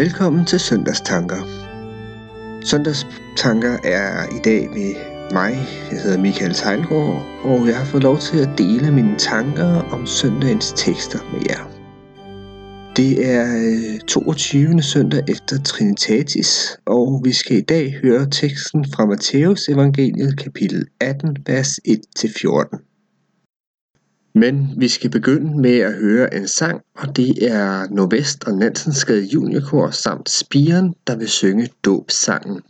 Velkommen til Søndagstanker. Søndagstanker er i dag ved mig. Jeg hedder Michael Tejlgaard, og jeg har fået lov til at dele mine tanker om søndagens tekster med jer. Det er øh, 22. Søndag efter Trinitatis, og vi skal i dag høre teksten fra Matthæus evangeliet kapitel 18, vers 1-14. Men vi skal begynde med at høre en sang, og det er Nordvest og Nansensgade Juniorkor samt Spiren, der vil synge dåbsangen.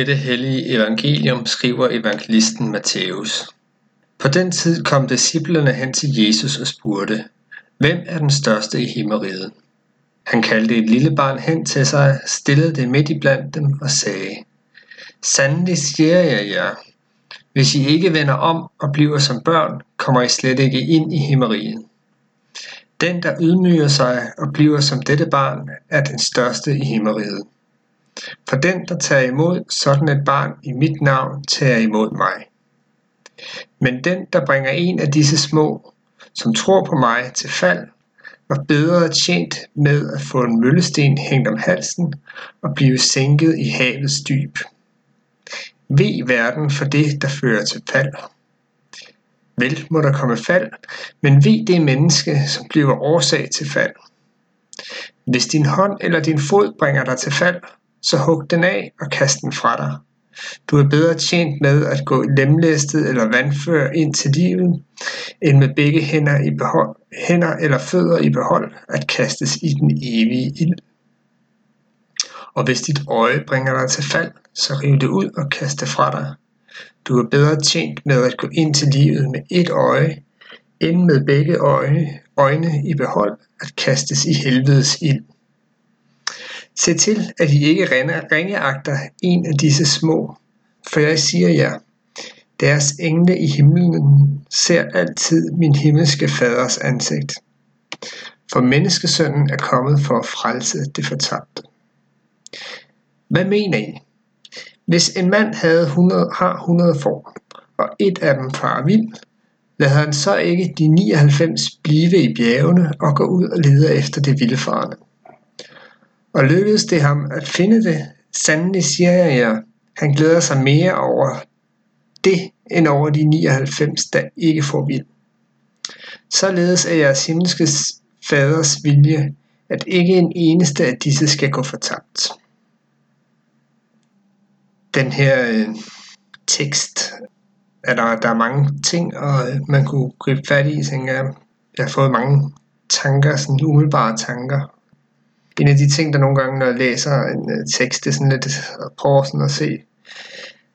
Dette hellige evangelium skriver evangelisten Matthæus. På den tid kom disciplerne hen til Jesus og spurgte, Hvem er den største i himmeriget? Han kaldte et lille barn hen til sig, stillede det midt i blandt dem og sagde, Sandelig siger jeg jer, hvis I ikke vender om og bliver som børn, kommer I slet ikke ind i himmeriget. Den, der ydmyger sig og bliver som dette barn, er den største i himmeriget. For den, der tager imod sådan et barn i mit navn, tager imod mig. Men den, der bringer en af disse små, som tror på mig, til fald, var bedre tjent med at få en møllesten hængt om halsen og blive sænket i havets dyb. Ved verden for det, der fører til fald. Vel må der komme fald, men ved det menneske, som bliver årsag til fald. Hvis din hånd eller din fod bringer dig til fald, så hug den af og kast den fra dig. Du er bedre tjent med at gå lemlæstet eller vandfør ind til livet, end med begge hænder, i behold, hænder eller fødder i behold at kastes i den evige ild. Og hvis dit øje bringer dig til fald, så riv det ud og kast det fra dig. Du er bedre tjent med at gå ind til livet med et øje, end med begge øje, øjne i behold at kastes i helvedes ild. Se til, at I ikke ringeagter en af disse små, for jeg siger jer, deres engle i himlen ser altid min himmelske faders ansigt. For menneskesønnen er kommet for at frelse det fortabte. Hvad mener I? Hvis en mand havde 100, har 100 får, og et af dem farer vild, lader han så ikke de 99 blive i bjergene og gå ud og lede efter det vilde farne. Og lykkedes det ham at finde det, sandelig siger jeg jer, han glæder sig mere over det end over de 99, der ikke får vild. Således er jeres himmelske faders vilje, at ikke en eneste af disse skal gå fortabt. Den her øh, tekst, er der, der er mange ting, og øh, man kunne gribe fat i, tænker jeg. Jeg har fået mange tanker, sådan umiddelbare tanker. En af de ting, der nogle gange, når jeg læser en øh, tekst, det er sådan lidt øh, at prøve sådan at se,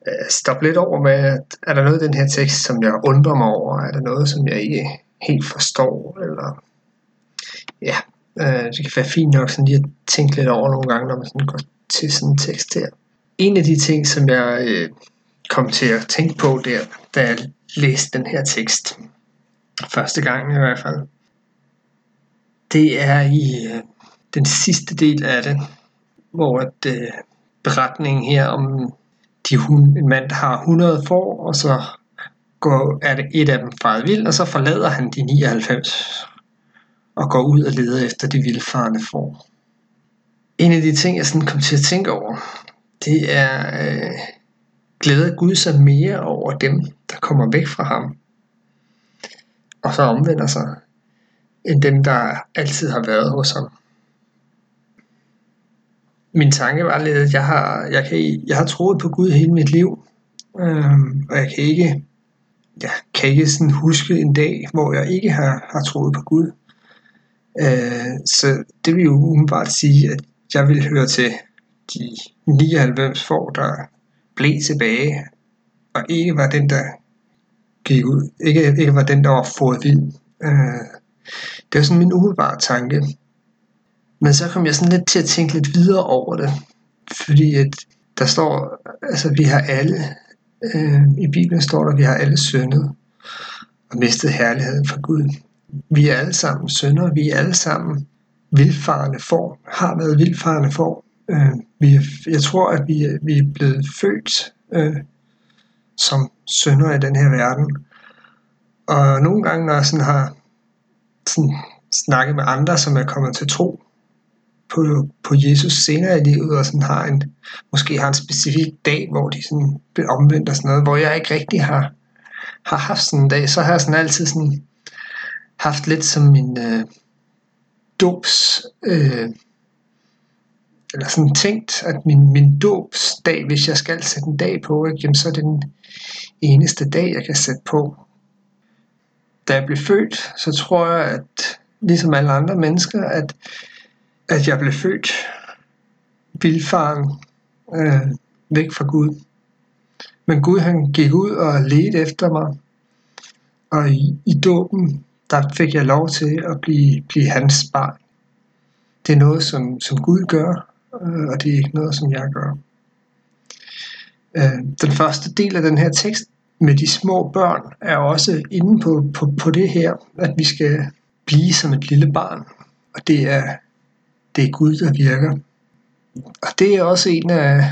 øh, stoppe lidt over med, at er der noget i den her tekst, som jeg undrer mig over? Er der noget, som jeg ikke helt forstår? Eller ja, øh, det kan være fint nok sådan lige at tænke lidt over nogle gange, når man sådan går til sådan en tekst her. En af de ting, som jeg øh, kom til at tænke på der, da jeg læste den her tekst, første gang i hvert fald, det er i øh, den sidste del af det, hvor at, øh, beretningen her om de hun, en mand, der har 100 får, og så går, er det et af dem faret vild, og så forlader han de 99 og går ud og leder efter de vildfarende får. En af de ting, jeg sådan kom til at tænke over, det er, øh, glæder Gud sig mere over dem, der kommer væk fra ham, og så omvender sig, end dem, der altid har været hos ham. Min tanke var lidt, at jeg har, jeg kan, jeg har troet på Gud hele mit liv, øhm, og jeg kan ikke, jeg kan ikke sådan huske en dag, hvor jeg ikke har, har troet på Gud. Øh, så det vil jo umiddelbart sige, at jeg vil høre til de 99 får, der blev tilbage, og ikke var den, der gik ud, ikke, ikke var den, der var fået vild. Øh, det var sådan min umiddelbare tanke. Men så kom jeg sådan lidt til at tænke lidt videre over det, fordi at der står, altså vi har alle, øh, i Bibelen står der, at vi har alle syndet og mistet herligheden fra Gud. Vi er alle sammen syndere, vi er alle sammen vildfarende får, har været vildfarende får. Øh, vi, jeg tror, at vi, vi er blevet født øh, som syndere i den her verden. Og nogle gange, når jeg sådan har sådan snakket med andre, som er kommet til tro på, på Jesus senere i livet, og sådan har en, måske har en specifik dag, hvor de sådan bliver omvendt og sådan noget, hvor jeg ikke rigtig har, har haft sådan en dag, så har jeg sådan altid sådan haft lidt som min øh, dobs, øh, eller sådan tænkt, at min, min dobsdag, hvis jeg skal sætte en dag på, ikke, jamen, så er det den eneste dag, jeg kan sætte på. Da jeg blev født, så tror jeg, at ligesom alle andre mennesker, at, at jeg blev født vildfaren øh, væk fra Gud. Men Gud han gik ud og ledte efter mig, og i, i dåben, der fik jeg lov til at blive, blive hans barn. Det er noget, som, som Gud gør, øh, og det er ikke noget, som jeg gør. Øh, den første del af den her tekst med de små børn er også inde på, på, på det her, at vi skal blive som et lille barn. Og det er, det er Gud, der virker. Og det er også en af,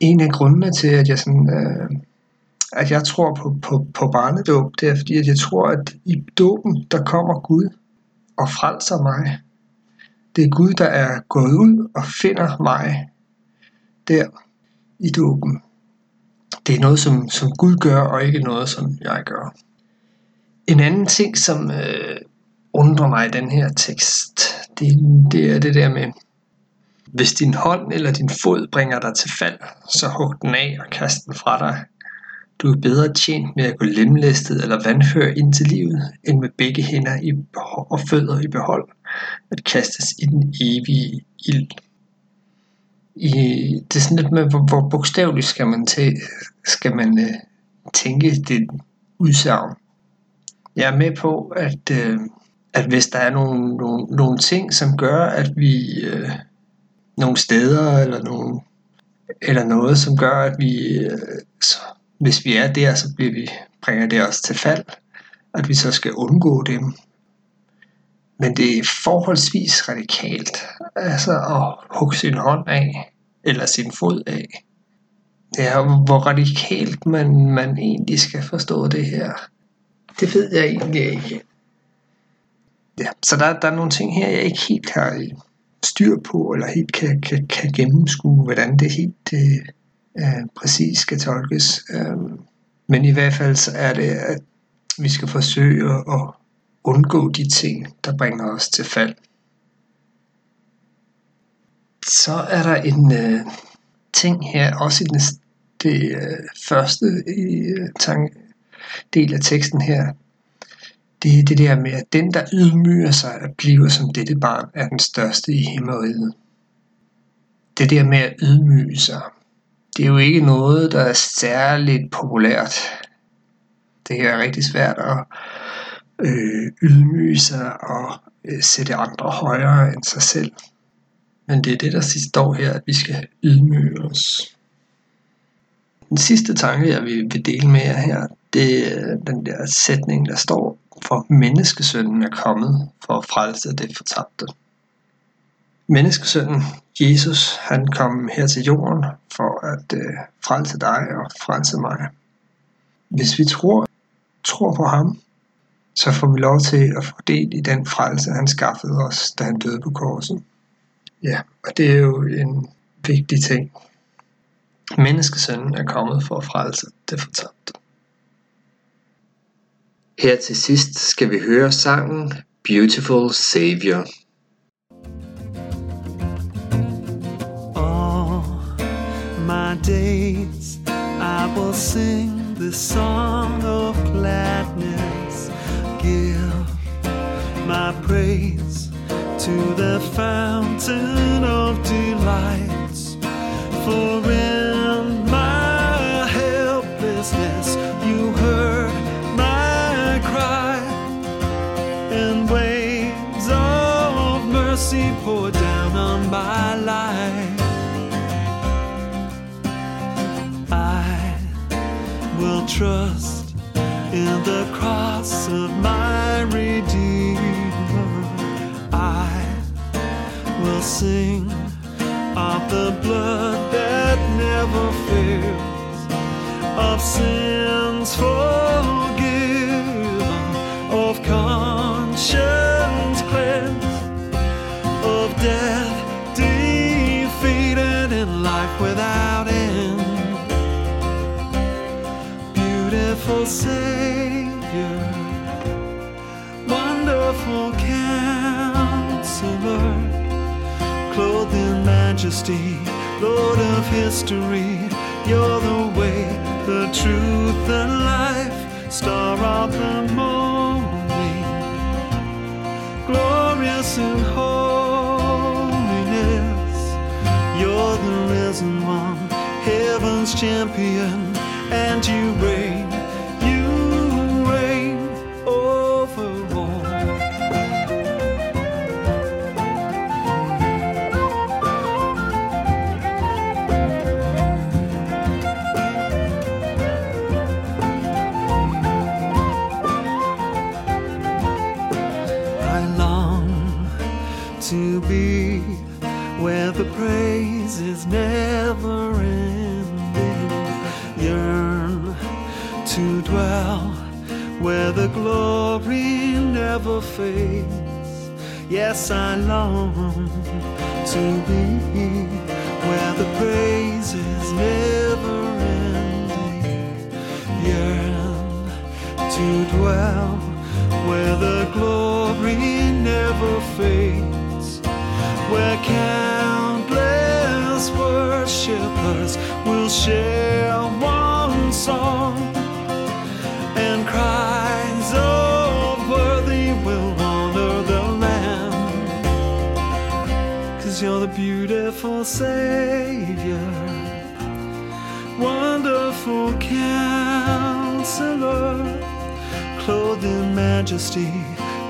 en af grundene til, at jeg, sådan, øh, at jeg tror på, på, på barnedåb. Det er fordi, at jeg tror, at i dåben, der kommer Gud og frelser mig. Det er Gud, der er gået ud og finder mig der i dåben. Det er noget, som, som Gud gør, og ikke noget, som jeg gør. En anden ting, som øh, undrer mig i den her tekst, det, det er det der med, hvis din hånd eller din fod bringer dig til fald, så hug den af og kast den fra dig. Du er bedre tjent med at gå lemlæstet eller vandhør ind til livet, end med begge hænder i og fødder i behold, at kastes i den evige ild. I, det er sådan lidt med, hvor, hvor bogstaveligt skal man, til, skal man øh, tænke det udsagn. Jeg er med på, at, øh, at hvis der er nogle, nogle, nogle ting, som gør, at vi øh, nogle steder eller nogle eller noget, som gør, at vi øh, så, hvis vi er der, så bliver vi, bringer det os til fald, at vi så skal undgå dem. Men det er forholdsvis radikalt, altså at hugge sin hånd af, eller sin fod af. Ja, hvor radikalt man, man egentlig skal forstå det her, det ved jeg egentlig ikke. Ja, så der, der er nogle ting her, jeg ikke helt har øh, styr på, eller helt kan, kan, kan gennemskue, hvordan det helt øh, øh, præcis skal tolkes. Øh, Men i hvert fald så er det, at vi skal forsøge at undgå de ting, der bringer os til fald. Så er der en øh, ting her, også i den, det øh, første i, øh, tank, del af teksten her. Det er det der med, at den, der ydmyger sig og bliver som dette barn, er den største i himmeriget. Det der med at ydmyge sig, det er jo ikke noget, der er særligt populært. Det er rigtig svært at øh, ydmyge sig og øh, sætte andre højere end sig selv. Men det er det, der sidst står her, at vi skal ydmyge os. Den sidste tanke, jeg vil dele med jer her, det er den der sætning, der står, for menneskesønnen er kommet for at frelse det fortabte. Menneskesønnen, Jesus, han kom her til jorden for at øh, frelse dig og frelse mig. Hvis vi tror, tror på ham, så får vi lov til at få del i den frelse, han skaffede os, da han døde på korset. Ja, og det er jo en vigtig ting. Menneskesønnen er kommet for at frelse det fortabte. Her til sidst skal vi høre sangen Beautiful Savior. My days I will sing the song of gladness. Give my praise to the fountain of delights. For trust in the cross of my Redeemer. I will sing of the blood that never fails, of sins forgiven, of conscience cleansed, of death defeated, and life without Beautiful Savior, wonderful Counselor clothed in majesty, Lord of history. You're the way, the truth, and life, star of the morning, glorious in holiness. You're the risen one, heaven's champion, to be where the praise is never ending. Yearn to dwell where the glory never fades. Yes, I long to be where the praise is never ending. Yearn to dwell where the glory where countless worshippers will share one song, and cries of worthy will honor the Lamb. Cause you're the beautiful Savior, wonderful counselor clothed in majesty,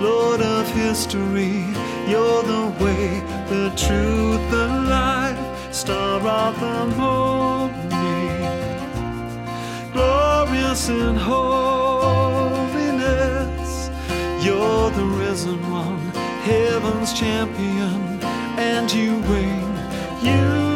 Lord of history. You're the way, the truth, the life, star of the morning, glorious in holiness. You're the risen one, heaven's champion, and you reign, you